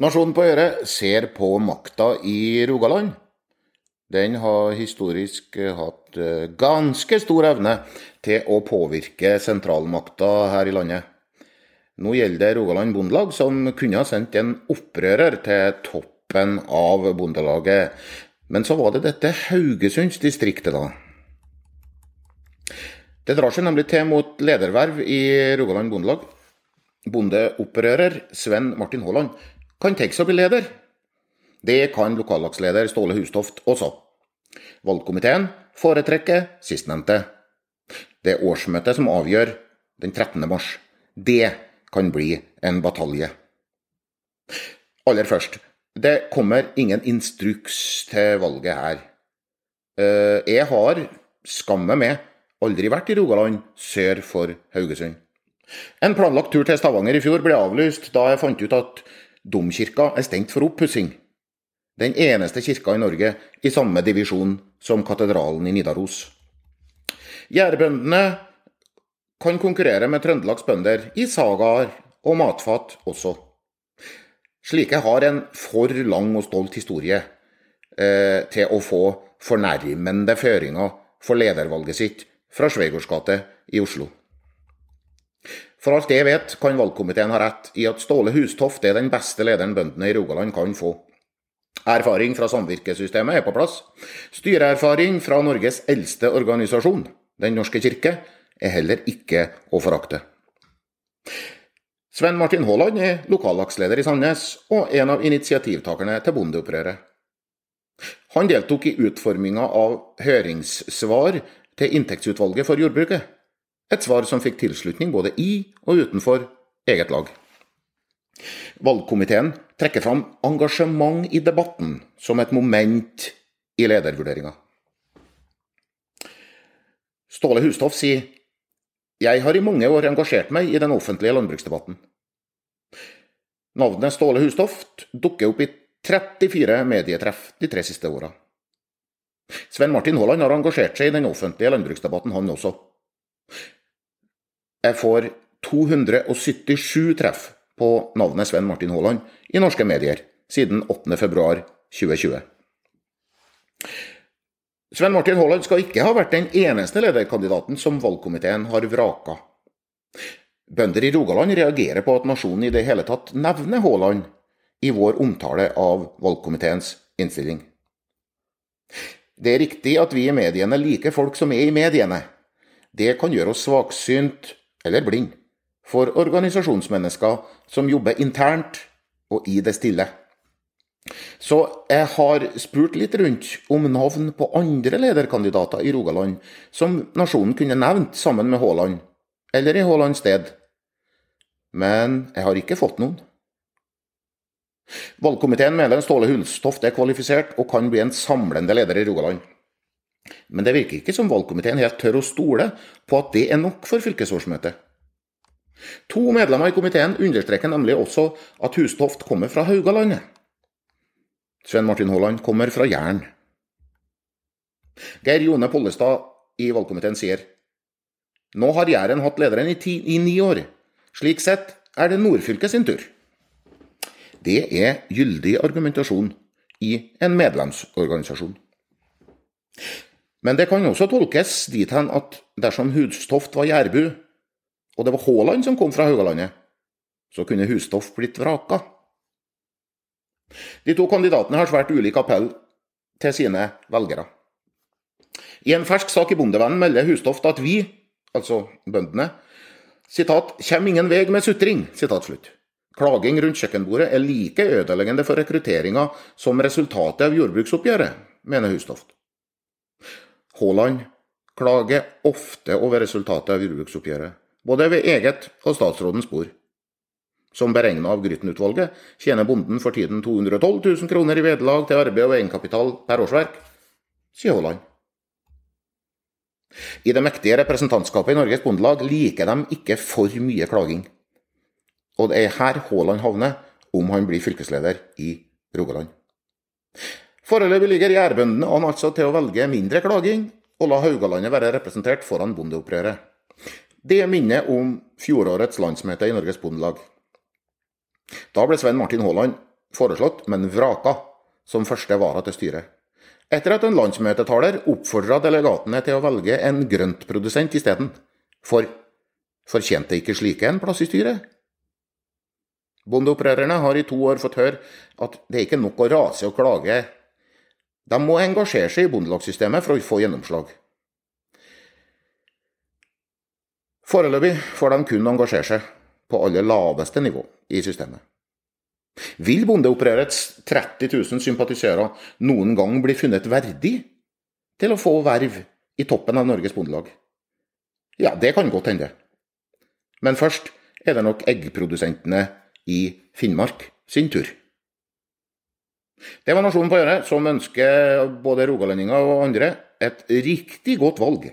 Nasjonen på Øre ser på makta i Rogaland. Den har historisk hatt eh, ganske stor evne til å påvirke sentralmakta her i landet. Nå gjelder det Rogaland Bondelag, som kunne ha sendt en opprører til toppen av Bondelaget. Men så var det dette Haugesundsdistriktet, da. Det drar seg nemlig til mot lederverv i Rogaland Bondelag. Bondeopprører Sven Martin Haaland kan tenke seg å bli leder. Det kan lokallagsleder Ståle Hustoft også. Valgkomiteen foretrekker sistnevnte. Det er årsmøtet som avgjør den 13. mars. Det kan bli en batalje. Aller først, det kommer ingen instruks til valget her. Eh, jeg har, skamme meg, aldri vært i Rogaland sør for Haugesund. En planlagt tur til Stavanger i fjor ble avlyst da jeg fant ut at domkirka er stengt for oppussing. Den eneste kirka i Norge i samme divisjon som katedralen i Nidaros. Gjærbøndene kan konkurrere med Trøndelags bønder i sagaer og matfat også. Slike har en for lang og stolt historie eh, til å få fornærmende føringer for ledervalget sitt fra Sveigårds gate i Oslo. For alt jeg vet, kan valgkomiteen ha rett i at Ståle Hustoft er den beste lederen bøndene i Rogaland kan få. Erfaring fra samvirkesystemet er på plass. Styreerfaring fra Norges eldste organisasjon, Den norske kirke, er heller ikke å forakte. Sven Martin Haaland er lokallagsleder i Sandnes og en av initiativtakerne til bondeopprøret. Han deltok i utforminga av høringssvar til inntektsutvalget for jordbruket. Et svar som fikk tilslutning både i og utenfor eget lag. Valgkomiteen trekker fram engasjement i debatten som et moment i ledervurderinga. Ståle Hustoff sier jeg har i mange år engasjert meg i den offentlige landbruksdebatten. Navnet Ståle Hustoft dukker opp i 34 medietreff de tre siste åra. Sven Martin Haaland har engasjert seg i den offentlige landbruksdebatten, han også. Jeg får 277 treff på navnet Sven Martin Haaland i norske medier siden 8.2.2020. Sven Martin Haaland skal ikke ha vært den eneste lederkandidaten som valgkomiteen har vraka. Bønder i Rogaland reagerer på at nasjonen i det hele tatt nevner Haaland i vår omtale av valgkomiteens innstilling. Det er riktig at vi i mediene liker folk som er i mediene. Det kan gjøre oss svaksynt eller blind, for organisasjonsmennesker som jobber internt og i det stille. Så jeg har spurt litt rundt om navn på andre lederkandidater i Rogaland som nasjonen kunne nevnt sammen med Haaland, eller i Haalands sted. Men jeg har ikke fått noen. Valgkomiteen mener Ståle Hulstoft er kvalifisert og kan bli en samlende leder i Rogaland. Men det virker ikke som valgkomiteen helt tør å stole på at det er nok for fylkesårsmøtet. To medlemmer i komiteen understreker nemlig også at Hustoft kommer fra Haugalandet. Sven Martin Haaland kommer fra Jæren. Geir Jone Pollestad i valgkomiteen sier nå har Jæren hatt lederen i, ti, i ni år. Slik sett er det nordfylket sin tur. Det er gyldig argumentasjon i en medlemsorganisasjon. Men det kan også tolkes dit hen at dersom Hustoft var jærbu, og det var Haaland som kom fra Haugalandet, så kunne Hustoft blitt vraka. De to kandidatene har svært ulik appell til sine velgere. I en fersk sak i Bondevennen melder Hustoft at vi, altså bøndene, sitat, kjem ingen veg med sutring. Klaging rundt kjøkkenbordet er like ødeleggende for rekrutteringa som resultatet av jordbruksoppgjøret, mener Hustoft. Haaland klager ofte over resultatet av jordbruksoppgjøret, både ved eget og statsrådens bord. Som beregna av Grytten-utvalget tjener bonden for tiden 212 000 kroner i vederlag til arbeid og egenkapital per årsverk, sier Haaland. I det mektige representantskapet i Norges Bondelag liker de ikke for mye klaging. Og det er her Haaland havner om han blir fylkesleder i Rogaland. Foreløpig ligger jærbøndene an altså til å velge mindre klaging og la Haugalandet være representert foran bondeopprøret. Det minner om fjorårets landsmøte i Norges Bondelag. Da ble Sven Martin Haaland foreslått, men vraka, som første vara til styret. Etter at en landsmøtetaler oppfordra delegatene til å velge en grøntprodusent isteden. For fortjente ikke slike en plass i styret? Bondeopprørerne har i to år fått høre at det er ikke nok å rase og klage. De må engasjere seg i bondelagssystemet for å få gjennomslag. Foreløpig får de kun engasjere seg på aller laveste nivå i systemet. Vil bondeopprørets 30 000 sympatisører noen gang bli funnet verdig til å få verv i toppen av Norges Bondelag? Ja, det kan godt hende. Men først er det nok eggprodusentene i Finnmark sin tur. Det var Nasjonen på Øret, som ønsker både rogalendinger og andre et riktig godt valg